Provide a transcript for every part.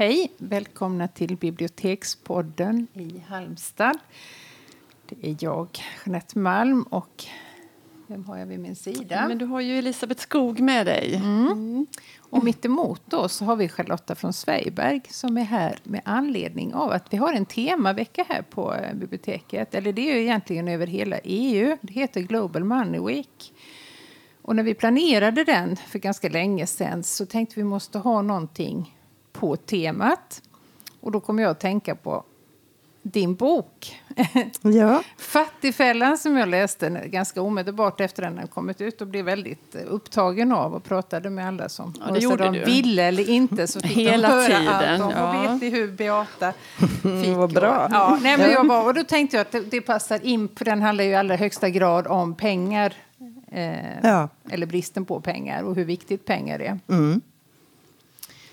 Hej! Välkomna till Bibliotekspodden i Halmstad. Det är jag, Jeanette Malm, och vem har jag vid min sida? Men du har ju Elisabeth Skog med dig. Mm. Och mitt emot oss har vi Charlotta från Sveiberg som är här med anledning av att vi har en temavecka här på eh, biblioteket. Eller det är ju egentligen över hela EU. Det heter Global Money Week. Och när vi planerade den för ganska länge sedan så tänkte vi måste ha någonting på temat. Och då kom jag att tänka på din bok. Ja. Fattigfällan som jag läste ganska omedelbart efter den hade kommit ut och blev väldigt eh, upptagen av och pratade med alla som Ja, det gjorde de du. ville eller inte så fick Hela de höra tiden, allt om. ja. Och vet ni hur Beata fick? Vad bra. Och, ja, nej, men jag bara, och då tänkte jag att det, det passar in, för den handlar ju i allra högsta grad om pengar. Eh, Ja. Eller bristen på pengar och hur viktigt pengar är. Mm.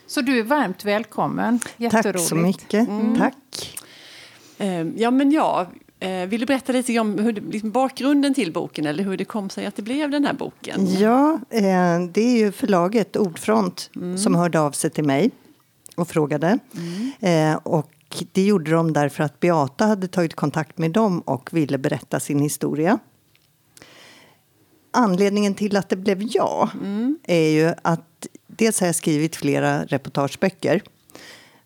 Så du är varmt välkommen. Tack Jätteroligt. så mycket. Tack. Eh, Ja, men jag eh, vill du berätta lite om hur liksom bakgrunden till boken eller hur det kom sig att det blev den här boken? Ja, eh, det är ju förlaget Ordfront som hörde av sig till mig och frågade. Eh, och det gjorde de därför att Beata hade tagit kontakt med dem och ville berätta sin historia. Anledningen till att det blev jag är ju att dels har jag skrivit flera reportageböcker.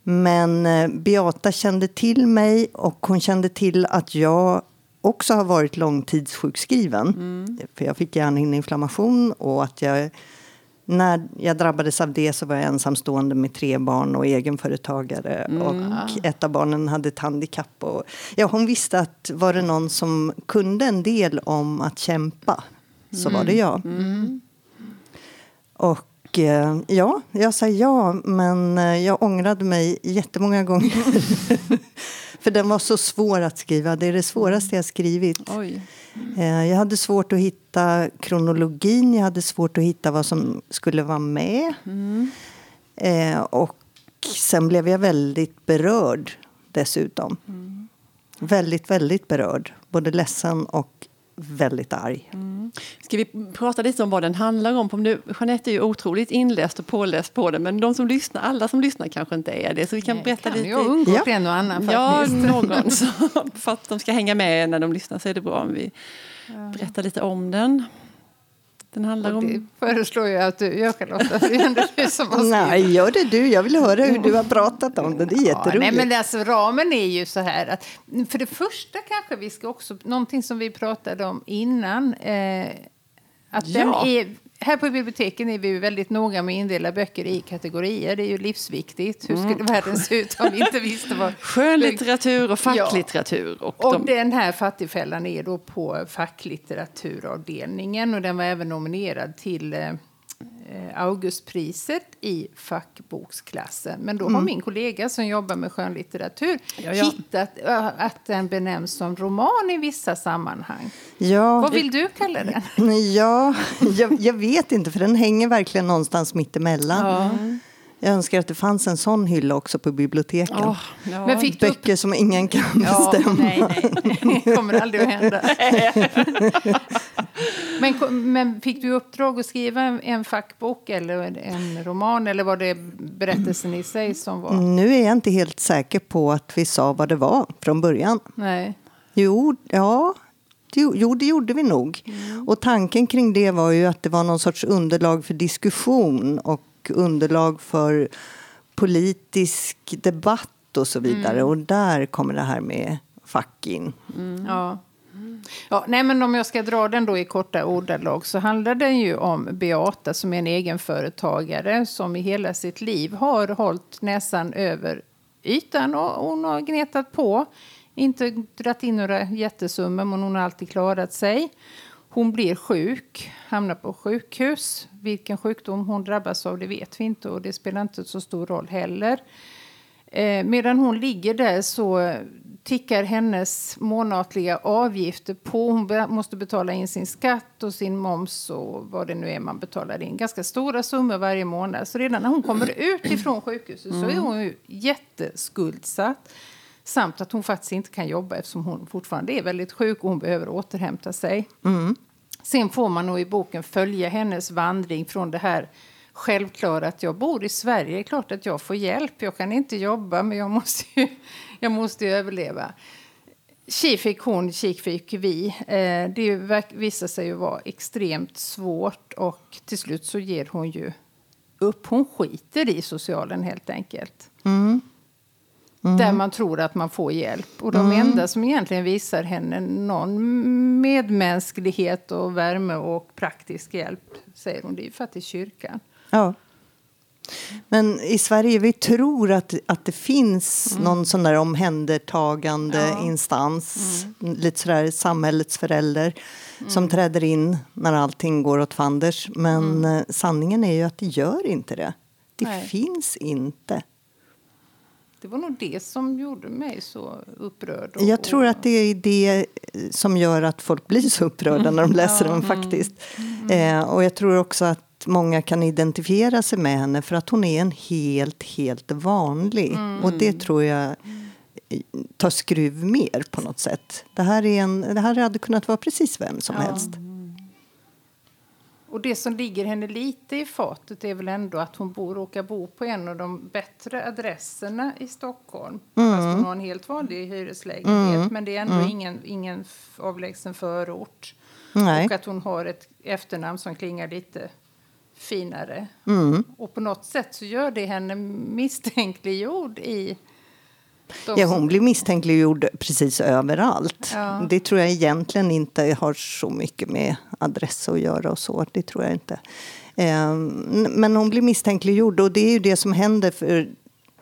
Men eh, Beata kände till mig och hon kände till att jag också har varit långtidssjukskriven. För jag fick hjärnhinneinflammation och att jag när jag drabbades av det så var jag ensamstående med tre barn och egenföretagare. Och ett av barnen hade ett handikapp. Och, ja, hon visste att var det någon som kunde en del om att kämpa så var det jag. Och eh, ja, jag sa ja, men eh, jag ångrade mig jättemånga gånger. För den var så svår att skriva. Det är det svåraste jag skrivit. Oj. Eh, Jag hade svårt att hitta kronologin, jag hade svårt att hitta vad som skulle vara med. Eh, Och sen blev jag väldigt berörd dessutom. Väldigt, väldigt berörd. Både ledsen och väldigt arg. Ska vi prata lite om vad den handlar om? För Nu, Jeanette är ju otroligt inläst och påläst på den men de som lyssnar, alla som lyssnar kanske inte är det. Så vi kan Nej, berätta kan lite. ha undgått Ja. en och annan Ja, någon. Så, för att de ska hänga med när de lyssnar så är det bra om vi berättar lite om den. Den handlar Och det om... föreslår jag att du gör Charlotta, det är som. Nej, gör det du. Jag vill höra hur du har pratat om det. Det är Ja, jätteroligt. nej, men alltså, ramen är ju så här att för det första kanske vi ska också, någonting som vi pratade om innan, eh, att Ja. den är, här på biblioteken är vi ju väldigt noga med att indela böcker i kategorier. Det är ju livsviktigt. Hur skulle världen se ut om vi inte visste vad... Skönlitteratur och facklitteratur. Och, Och de, den här fattigfällan är då på facklitteraturavdelningen och den var även nominerad till eh, Augustpriset i fackboksklassen. Men då har min kollega som jobbar med skönlitteratur Ja, ja. hittat eh, att den benämns som roman i vissa sammanhang. Ja, Vad vill du kalla den? Ja, jag, jag vet inte, för den hänger verkligen någonstans mittemellan. Jag önskar att det fanns en sån hylla också på biblioteken. Åh, ja. Men fick du upp... Böcker som ingen kan Ja, bestämma. nej, nej, det kommer aldrig att hända. men, men fick du uppdrag att skriva en, en fackbok eller en roman eller var det berättelsen i sig som var? Nu är jag inte helt säker på att vi sa vad det var från början. Nej. Jo, ja, jo, det gjorde vi nog. Och tanken kring det var ju att det var någon sorts underlag för diskussion och underlag för politisk debatt och så vidare. Och där kommer det här med fack in. Ja. Ja, nej, men om jag ska dra den då i korta ordalag så handlar den ju om Beata som är en egenföretagare som i hela sitt liv har hållit näsan över ytan och hon har gnetat på. Inte dragit in några jättesummor men hon har alltid klarat sig. Hon blir sjuk, hamnar på sjukhus. Vilken sjukdom hon drabbas av det vet vi inte och det spelar inte så stor roll heller. Eh, medan hon ligger där så tickar hennes månatliga avgifter på. Hon be- måste betala in sin skatt och sin moms och vad det nu är man betalar in. Ganska stora summor varje månad. Så redan när hon kommer ut ifrån sjukhuset så är hon ju jätteskuldsatt. Samt att hon faktiskt inte kan jobba eftersom hon fortfarande är väldigt sjuk och hon behöver återhämta sig. Sen får man nog i boken följa hennes vandring från det här självklara att jag bor i Sverige. Det är klart att jag får hjälp. Jag kan inte jobba, men jag måste ju, jag måste ju överleva. Tji fick hon, tji fick vi. Eh, det visar sig ju vara extremt svårt och till slut så ger hon ju upp. Hon skiter i socialen helt enkelt. Mm. Mm. Där man tror att man får hjälp. Och de mm. enda som egentligen visar henne någon medmänsklighet och värme och praktisk hjälp, säger hon, det är ju faktiskt kyrkan. Ja. Men i Sverige vi tror att, att det finns mm. någon sån där omhändertagande ja. instans, mm. lite sådär samhällets förälder mm. som träder in när allting går åt fanders. Men mm. Eh, sanningen är ju att det gör inte det. Det Nej. finns inte. Det var nog det som gjorde mig så upprörd. Och, jag tror att det är det som gör att folk blir så upprörda när de läser ja, den faktiskt. Mm. Eh, och jag tror också att många kan identifiera sig med henne för att hon är en helt, helt vanlig. Mm. Och det tror jag tar skruv mer på något sätt. Det här, är en, det här hade kunnat vara precis vem som ja. helst. Och det som ligger henne lite i fatet är väl ändå att hon bor, råkar bo på en av de bättre adresserna i Stockholm. Mm. Fast hon har en helt vanlig hyreslägenhet. Mm. Men det är ändå mm. ingen, ingen avlägsen förort. Nej. Och att hon har ett efternamn som klingar lite finare. Mm. Och på något sätt så gör det henne misstänkliggjord i... Ja, hon blir misstänkliggjord precis överallt. Ja. Det tror jag egentligen inte har så mycket med adress att göra och så. Det tror jag inte. Ehm, men hon blir misstänkliggjord och det är ju det som händer för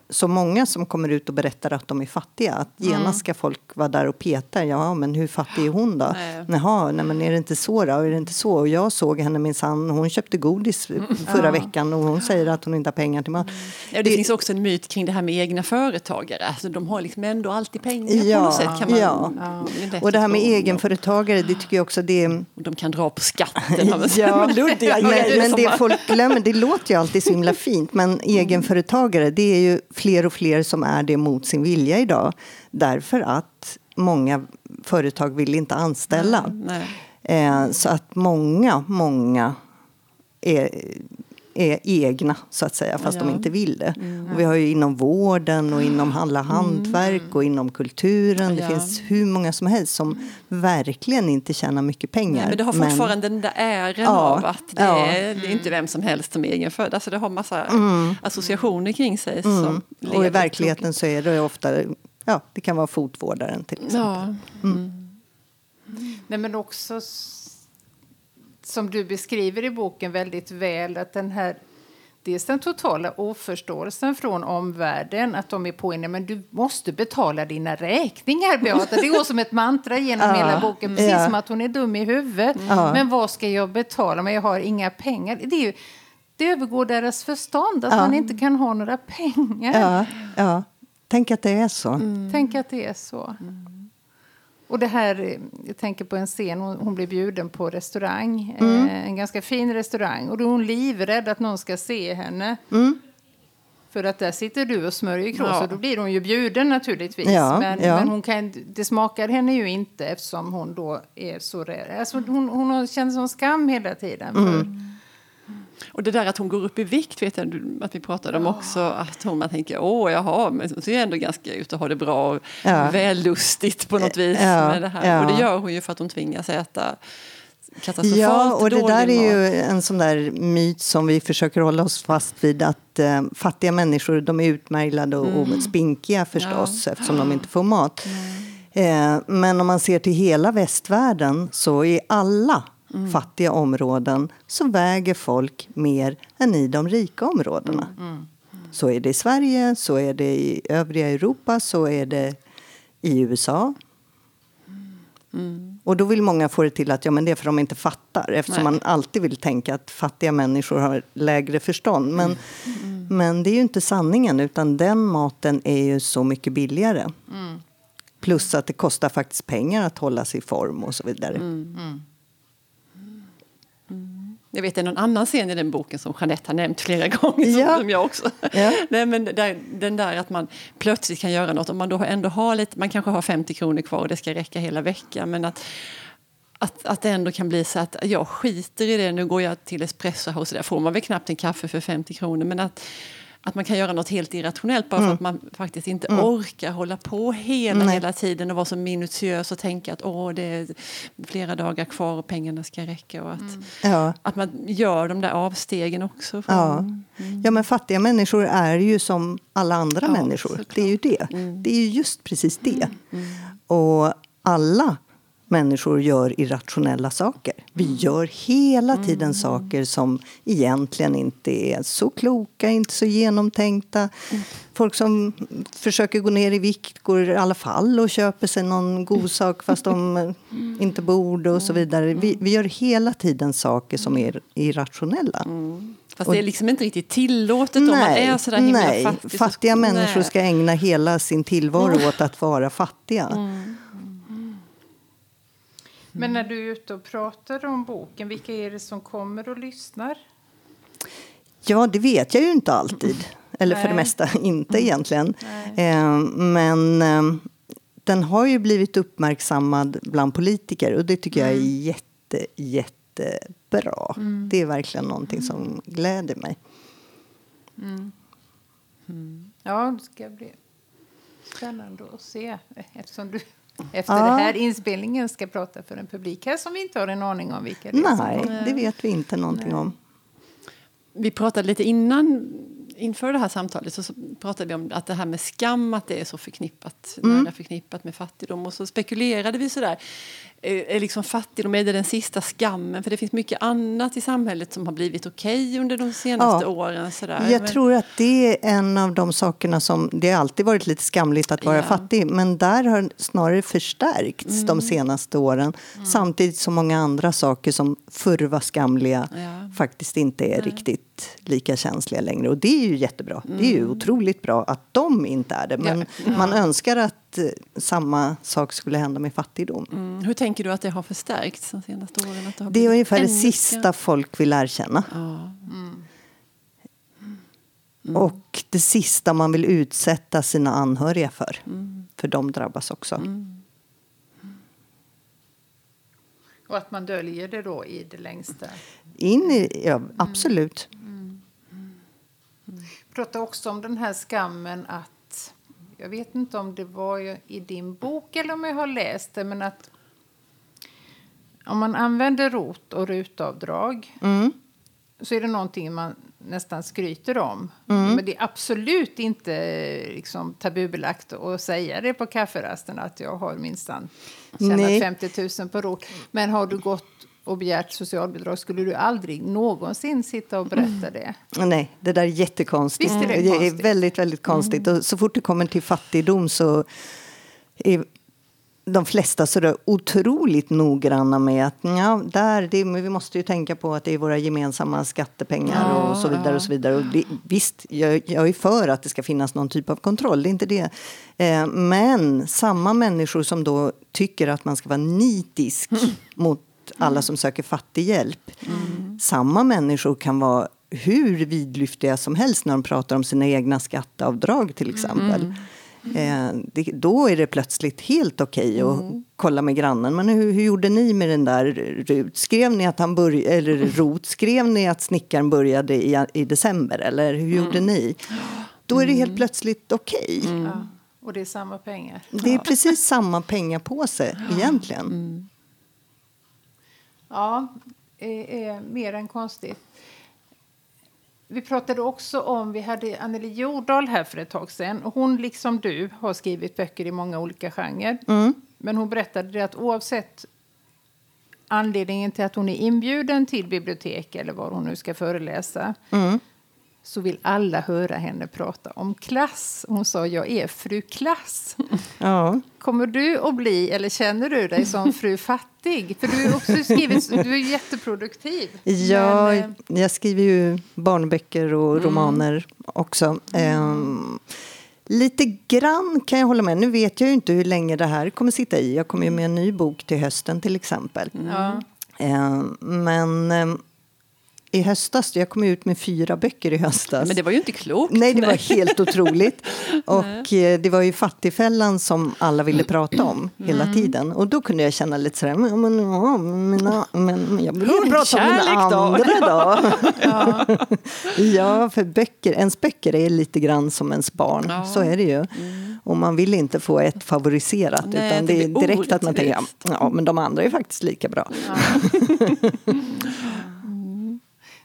så många som kommer ut och berättar att de är fattiga. Att genast mm. ska folk vara där och peta. Ja, men hur fattig är hon då? Nej. Jaha, nej, men är det inte så då? Är det inte så? Och jag såg henne minsann, hon köpte godis mm. förra ja. veckan och hon säger att hon inte har pengar till mat. Mm. Ja, det, det, finns också en myt kring det här med egna företagare. Alltså, de har liksom ändå alltid pengar ja, på något sätt. Kan man, ja. ja. Och det här med egenföretagare, det tycker jag också det är... De kan dra på skatten. ja, men, men det folk glömmer, det låter ju alltid så himla fint, men egenföretagare, det är ju fler och fler som är det mot sin vilja idag. Därför att många företag vill inte anställa. Nej, nej. Eh, så att många, många är är egna, så att säga, fast ja. de inte vill det. Mm. Och vi har ju inom vården och inom alla mm. hantverk mm. och inom kulturen. Ja. Det finns hur många som helst som verkligen inte tjänar mycket pengar. Nej, men det har fortfarande men, den där ären ja, av att det, ja. är, det är inte vem som helst som är egenfödd. Alltså det har massa mm. associationer kring sig. Som mm. och i verkligheten så är det ofta, ja, det kan vara fotvårdaren till exempel. Mm. Nej, men också som du beskriver i boken väldigt väl, att den här dels den totala oförståelsen från omvärlden, att de är på en, men du måste betala dina räkningar Beata. Det går som ett mantra genom hela boken, precis ja. som att hon är dum i huvudet. Ja. Men vad ska jag betala? Men jag har inga pengar. Det, är ju, det övergår deras förstånd, att man inte kan ha några pengar. Ja, ja. Tänk att det är så. Mm. Tänk att det är så. Mm. Och det här, jag tänker på en scen, hon, hon blir bjuden på restaurang, mm. eh, en ganska fin restaurang. Och då är hon livrädd att någon ska se henne. Mm. För att där sitter du och smörjer krås ja. och då blir hon ju bjuden naturligtvis. Ja, men, ja. men hon kan, det smakar henne ju inte eftersom hon då är så rädd. Alltså hon, hon känner sån skam hela tiden. För, mm. Och det där att hon går upp i vikt vet jag att vi pratade om också. Att hon, man tänker, åh jaha, men hon ser ändå ganska ut att ha det bra och ja. vällustigt på något vis. Ja, med det här. Ja. Och det gör hon ju för att hon tvingas äta Ja, och det där är ju en sån där myt som vi försöker hålla oss fast vid. Att eh, fattiga människor de är utmärglade och, mm. och spinkiga förstås ja. eftersom de inte får mat. Mm. Eh, men om man ser till hela västvärlden så är alla mm. fattiga områden så väger folk mer än i de rika områdena. Mm. Mm. Så är det i Sverige, så är det i övriga Europa, så är det i USA. Mm. Och då vill många få det till att ja, men det är för de inte fattar eftersom Nej. man alltid vill tänka att fattiga människor har lägre förstånd. Men, mm. men det är ju inte sanningen utan den maten är ju så mycket billigare. Mm. Plus att det kostar faktiskt pengar att hålla sig i form och så vidare. Jag vet det är någon annan scen i den boken som Jeanette har nämnt flera gånger. Ja. som jag också. Ja. Nej, men där, den där att man plötsligt kan göra något. Om man då ändå har lite, man kanske har 50 kronor kvar och det ska räcka hela veckan. Men att, att, att det ändå kan bli så att jag skiter i det. Nu går jag till Espresso House, där får man väl knappt en kaffe för 50 kronor. Men att, att man kan göra något helt irrationellt bara mm. för att man faktiskt inte mm. orkar hålla på hela, hela tiden och vara så minutiös och tänka att Åh, det är flera dagar kvar och pengarna ska räcka. Och att, mm. ja. att man gör de där avstegen också. Ja. Mm. ja, men fattiga människor är ju som alla andra ja, människor. Såklart. Det är ju det. Mm. Det är ju just precis det. Mm. Och alla människor gör irrationella saker. Vi mm. gör hela mm. tiden mm. saker som egentligen inte är så kloka, inte så genomtänkta. Mm. Folk som försöker gå ner i vikt går i alla fall och köper sig någon god sak fast de mm. inte borde och så vidare. Vi, vi, gör hela tiden saker som är irrationella. Mm. Fast det är liksom inte riktigt tillåtet nej, om man är sådär himla nej, fattig. Fattiga människor nej. ska ägna hela sin tillvaro åt att vara fattiga. Mm. Men när du är ute och pratar om boken, vilka är det som kommer och lyssnar? Ja, det vet jag ju inte alltid. Eller Nej. för det mesta inte mm. egentligen. Eh, men eh, den har ju blivit uppmärksammad bland politiker och det tycker mm. jag är mm. jätte, jättebra. Mm. Det är verkligen någonting som gläder mig. Mm. Mm. Ja, det ska bli spännande att se eftersom du efter ja. den här inspelningen ska prata för en publik här som vi inte har en aning om vilka det är. Nej, det vet vi inte någonting Nej. om. Vi pratade lite innan inför det här samtalet så pratade vi om att det här med skam att det är så förknippat, mm. förknippat med fattigdom. Och så spekulerade vi sådär. Är liksom fattigdom är det den sista skammen? För det finns mycket annat i samhället som har blivit okej okay under de senaste ja. åren. Sådär. Jag men... tror att det är en av de sakerna som... Det har alltid varit lite skamligt att vara ja. fattig. Men där har snarare förstärkts mm. de senaste åren. Mm. Samtidigt som många andra saker som förr var skamliga ja. faktiskt inte är riktigt lika känsliga längre. Och det är ju jättebra. Det är ju mm. otroligt bra att de inte är det. Men man önskar att att samma sak skulle hända med fattigdom. Mm. Hur tänker du att det har förstärkts de senaste åren? Att det, har det är ungefär det sista folk vill erkänna. Ja. Mm. Mm. Och det sista man vill utsätta sina anhöriga för. Mm. För de drabbas också. Mm. Och att man döljer det då i det längsta? In i, ja, absolut. Mm. Prata också om den här skammen att jag vet inte om det var i din bok eller om jag har läst det, men att om man använder ROT och rutavdrag mm. så är det någonting man nästan skryter om. Mm. Men det är absolut inte liksom, tabubelagt att säga det på kafferasten att jag har minsann tjänat 50 000 på ROT. Men har du gått och begärt socialbidrag skulle du aldrig någonsin sitta och berätta mm. det. Nej, det där är jättekonstigt. Visst är det, det är väldigt, väldigt konstigt. Mm. Och så fort det kommer till fattigdom så är de flesta så är otroligt noggranna med att ja, där, det, vi måste ju tänka på att det är våra gemensamma skattepengar ja, och så vidare. och så vidare. Och det, visst, jag, jag är för att det ska finnas någon typ av kontroll, det är inte det. Eh, men samma människor som då tycker att man ska vara nitisk mm. Alla som söker fattighjälp. Mm. Samma människor kan vara hur vidlyftiga som helst när de pratar om sina egna skatteavdrag till exempel. Mm. Eh, det, då är det plötsligt helt okej okay att mm. kolla med grannen. Men hur, hur, gjorde ni med den där Rut? Skrev ni att han började, eller Rot, skrev ni att snickaren började i, i december? Eller hur gjorde mm. ni? Då är det helt mm. plötsligt okej. Okay. Ja. Och det är samma pengar. Det är precis samma pengapåse egentligen. Ja, är, är mer än konstigt. Vi pratade också om, vi hade Anneli Jordahl här för ett tag sedan. Hon liksom du har skrivit böcker i många olika genrer. Mm. Men hon berättade att oavsett anledningen till att hon är inbjuden till bibliotek eller var hon nu ska föreläsa mm så vill alla höra henne prata om klass. Hon sa jag är fru klass. Ja. Kommer du att bli, eller känner du dig som fru fattig? För du också skrivit, du är jätteproduktiv. Ja, men, eh, jag skriver ju barnböcker och mm. romaner också. Mm. Um, lite grann kan jag hålla med. Nu vet jag ju inte hur länge det här kommer sitta i. Jag kommer ju med en ny bok till hösten till exempel. Mm. Um, men um, i höstas. Jag kom ut med fyra böcker i höstas. Men det var ju inte klokt. Nej, det var helt otroligt. Och eh, det var ju Fattigfällan som alla ville prata om hela mm. tiden. Och då kunde jag känna lite sådär, men, men, men, men jag vill ju prata om mina andra då. ja. ja, för böcker, ens böcker är lite grann som ens barn. Ja. Så är det ju. Mm. Och man vill inte få ett favoriserat. Nej, utan det är direkt att man tänker, ja men de andra är faktiskt lika bra. Ja.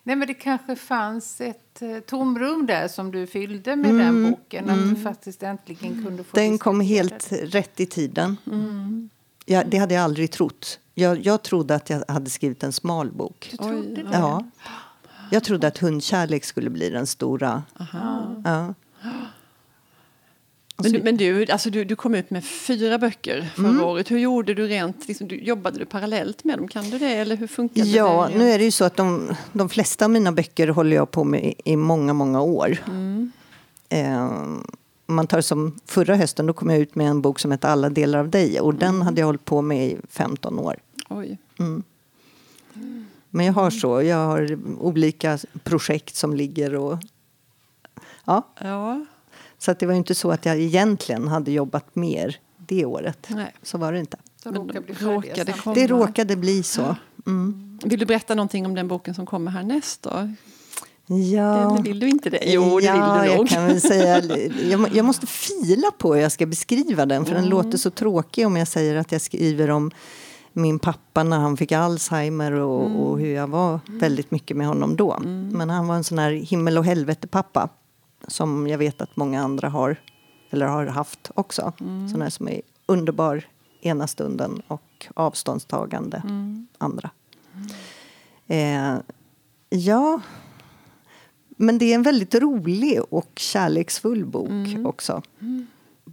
Nej, men det kanske fanns ett eh, tomrum där som du fyllde med mm. den boken. Att mm. du faktiskt äntligen kunde få Den kom helt rätt i tiden. Mm. Ja, det hade jag aldrig trott. Jag, jag trodde att jag hade skrivit en smal bok. Du trodde det? Ja. Jag trodde att hundkärlek skulle bli den stora. Aha. Ja. Men, du, men du, alltså du, du kom ut med fyra böcker förra mm. året. Hur gjorde du rent? Liksom, du, jobbade du parallellt med dem? Kan du det? Eller hur funkar ja, det? nu är det ju så att de, de flesta av mina böcker håller jag på med i, i många, många år. Mm. Eh, man tar som förra hösten, då kom jag ut med en bok som heter Alla delar av dig. Och mm. den hade jag hållit på med i 15 år. Oj. Mm. Men jag har så, jag har olika projekt som ligger och... Ja. ja. Så att det var inte så att jag egentligen hade jobbat mer det året. Nej. Så var det inte. Men råkade det råkade bli så. Mm. Vill du berätta någonting om den boken som kommer härnäst då? Ja. Eller vill du inte det? Jo, det ja, vill du nog. Jag, kan väl säga, jag, jag, måste fila på hur jag ska beskriva den, för mm. den låter så tråkig om jag säger att jag skriver om min pappa när han fick Alzheimer och, mm. och hur jag var väldigt mycket med honom då. Mm. Men han var en sån här himmel och helvete pappa som jag vet att många andra har, eller har haft också. Mm. Sådana som är underbar ena stunden och avståndstagande mm. andra. Eh, ja, men det är en väldigt rolig och kärleksfull bok mm. också.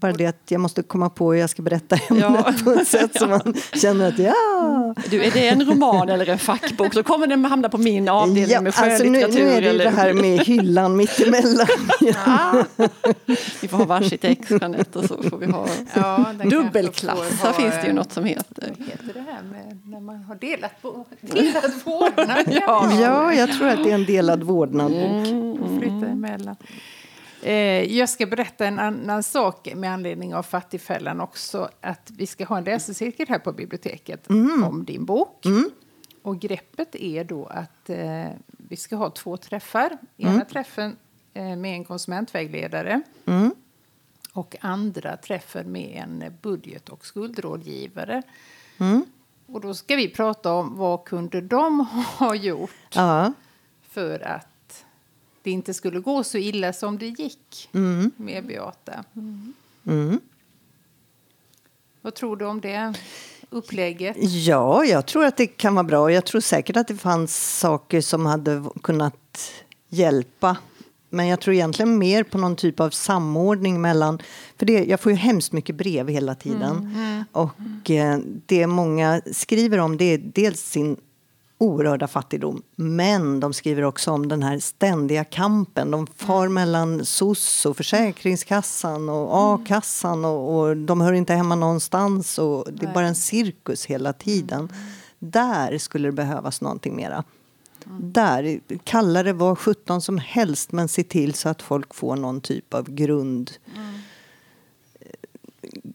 Mm. Bara det att jag måste komma på hur jag ska berätta ämnet ja. på ett sätt som man känner att ja. Du, är det en roman eller en fackbok så kommer den hamna på min avdelning ja, med skönlitteratur. Alltså nu, nu är det eller? det här med hyllan mittemellan. ja. Vi får ha varsitt ex, Jeanette, och så får vi ha ja, dubbelklass. Här finns det ju något som heter. Vad heter det här med när man har delat, delat vårdnad? ja. ja, jag tror att det är en delad vårdnad-bok. Mm. Flytta emellan. Eh, jag ska berätta en annan sak med anledning av Fattigfällan också. Att vi ska ha en läsecirkel här på biblioteket mm. om din bok. Mm. Och greppet är då att eh, vi ska ha två träffar. Ena mm. träffen eh, med en konsumentvägledare. Mm. Och andra träffen med en budget och skuldrådgivare. Mm. Och då ska vi prata om vad kunde de ha gjort ja. för att det inte skulle gå så illa som det gick mm. med Beata. Mm. Mm. Vad tror du om det upplägget? Ja, jag tror att det kan vara bra. Jag tror säkert att det fanns saker som hade kunnat hjälpa. Men jag tror egentligen mer på någon typ av samordning mellan... För det, jag får ju hemskt mycket brev hela tiden. Mm. mm. Och eh, det många skriver om det är dels sin oerhörda fattigdom. Men de skriver också om den här ständiga kampen. De far mm. mellan SOS och Försäkringskassan och mm. a-kassan och, och, de hör inte hemma någonstans. Och det är bara en cirkus hela tiden. Mm. Där skulle det behövas någonting mera. Där, kalla det vad sjutton som helst men se till så att folk får någon typ av grund... Mm.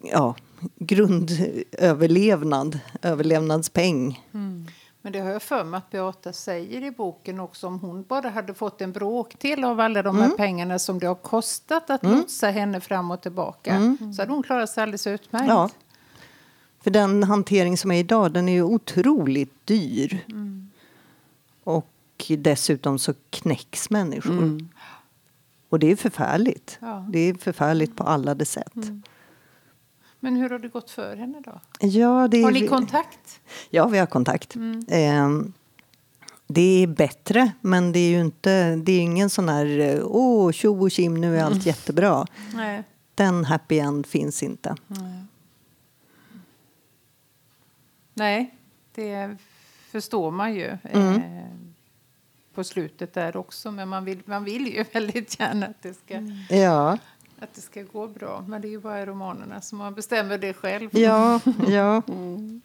Ja, grundöverlevnad, överlevnadspeng. Mm. Men det har jag för mig att Beata säger i boken också. Om hon bara hade fått en bråkdel av alla de här mm. pengarna som det har kostat att mm. lotsa henne fram och tillbaka mm. så hade hon klarat sig alldeles utmärkt. Ja. För den hantering som är idag den är ju otroligt dyr. Mm. Och dessutom så knäcks människor. Mm. Och det är förfärligt. Ja. Det är förfärligt på alla de sätt. Men hur har det gått för henne då? Ja, det har ni kontakt? Ja, vi har kontakt. Mm. Eh, det är bättre, men det är ju inte, det är ingen sån här åh, tjo och kim, nu är allt mm. jättebra. Nej. Den happy end finns inte. Nej. Nej, det förstår man ju. Mm. Eh, på slutet där också, men man vill, man vill ju väldigt gärna att det ska ja att det ska gå bra. Men det är ju bara i romanerna som man bestämmer det själv. Ja, ja. Mm.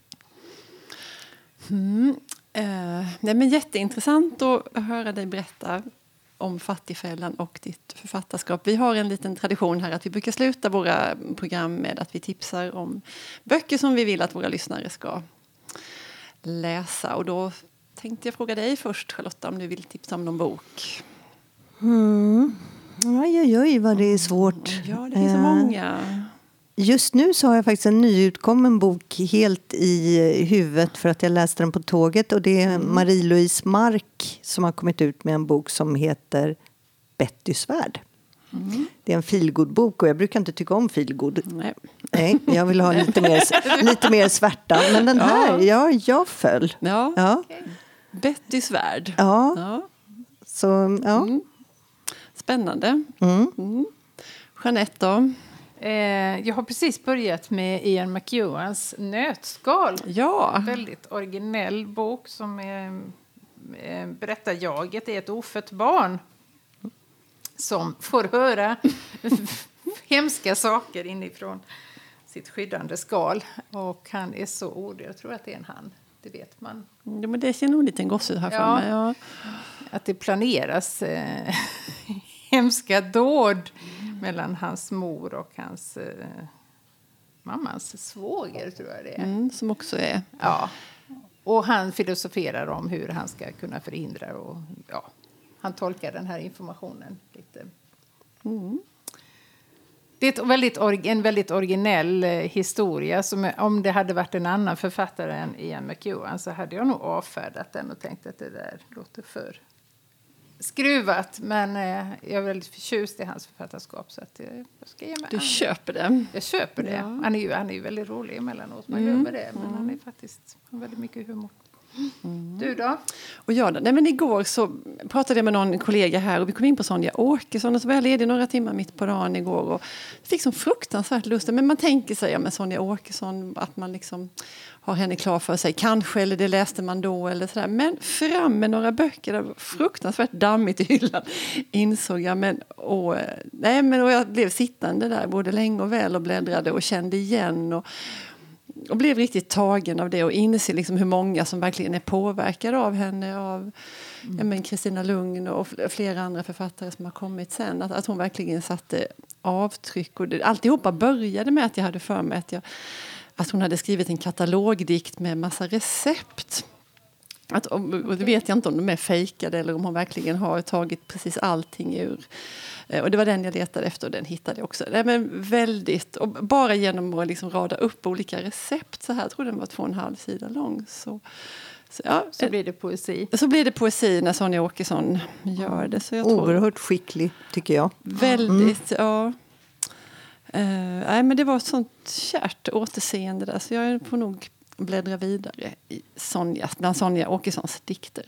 Mm. Uh, nej, men jätteintressant att höra dig berätta om Fattigfällan och ditt författarskap. Vi har en liten tradition här att vi brukar sluta våra program med att vi tipsar om böcker som vi vill att våra lyssnare ska läsa. Och då tänkte jag fråga dig först, Charlotta, om du vill tipsa om någon bok. Mm. Oj, oj, oj, vad det är svårt. Ja, det finns så eh, många. Just nu så har jag faktiskt en nyutkommen bok helt i huvudet för att jag läste den på tåget. Och Det är mm. Marie-Louise Mark som har kommit ut med en bok som heter Bettys värld. Mm. Det är en feelgood-bok och jag brukar inte tycka om feelgood. Nej. Nej, jag vill ha lite mer, lite mer svärta. Men den här, ja, ja jag föll. Ja. ja. Okay. Bettys värld. Ja. ja. Så, ja. Mm. Spännande. Mm. Mm. Jeanette då? Eh, jag har precis börjat med Ian McEwans Nötskal. Ja. En väldigt originell bok som är, eh, berättar jaget är ett ofött barn som får höra hemska saker inifrån sitt skyddande skal. Och han är så ord, jag tror att det är en han, det vet man. Ja, men det ser nog en liten gosse här ja. mig. Ja. Att det planeras eh, hemska dåd mellan hans mor och hans eh, mammans svåger, tror jag det är. Mm, som också är... Ja. Och han filosoferar om hur han ska kunna förhindra och ja, han tolkar den här informationen lite. Mm. Det är väldigt, en väldigt originell eh, historia. Som, om det hade varit en annan författare än Ian McEwan så hade jag nog avfärdat den och tänkt att det där låter för skruvat. Men eh, jag är väldigt förtjust i hans författarskap. Så att, eh, jag ska ge mig du an. köper det? Jag köper det. Ja. Han, är ju, han är ju väldigt rolig emellanåt. Man mm. glömmer det. Men mm. han är faktiskt har väldigt mycket humor. Mm. Du då? Och jag då? Nej, men igår så pratade jag med någon kollega här och vi kom in på Sonja Åkesson och så var jag ledig några timmar mitt på dagen igår och fick som fruktansvärt lust. Men man tänker sig ja, med Sonja Åkesson att man liksom har henne klar för sig. Kanske, eller det läste man då. eller sådär. Men fram med några böcker. Det var fruktansvärt dammigt i hyllan, insåg jag. Men, och, eh, nej, men, och jag blev sittande där både länge och väl och bläddrade och kände igen. Och, och blev riktigt tagen av det och inser liksom hur många som verkligen är påverkade av henne. Av mm. Kristina Lugn och flera andra författare som har kommit sen. Att, att hon verkligen satte avtryck. Och det, alltihopa började med att jag hade för mig att, jag, att hon hade skrivit en katalogdikt med massa recept. Att, och det vet jag inte om de är fejkade eller om hon verkligen har tagit precis allting ur Eh, och det var den jag letade efter och den hittade jag också. Nej, men väldigt, och bara genom att liksom rada upp olika recept så här, jag tror den var två och en halv sida lång. Så, så, ja, så blir det poesi. Så blir det poesi när Sonja Åkesson gör det. Så jag tror, Oerhört skicklig, tycker jag. Väldigt, mm. ja. Uh, nej, men det var ett sånt kärt återseende där så jag får nog bläddra vidare i Sonja, bland Sonja Åkessons dikter.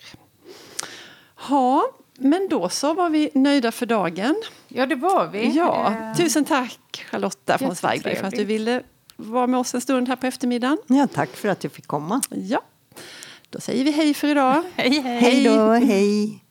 Ha, men då så var vi nöjda för dagen. Ja, det var vi. Ja. Eh. Tusen tack Charlotta von Zweigbergk för att du ville vara med oss en stund här på eftermiddagen. Ja, tack för att jag fick komma. Ja. Då säger vi hej för idag. hej, hej. Hej då, hej.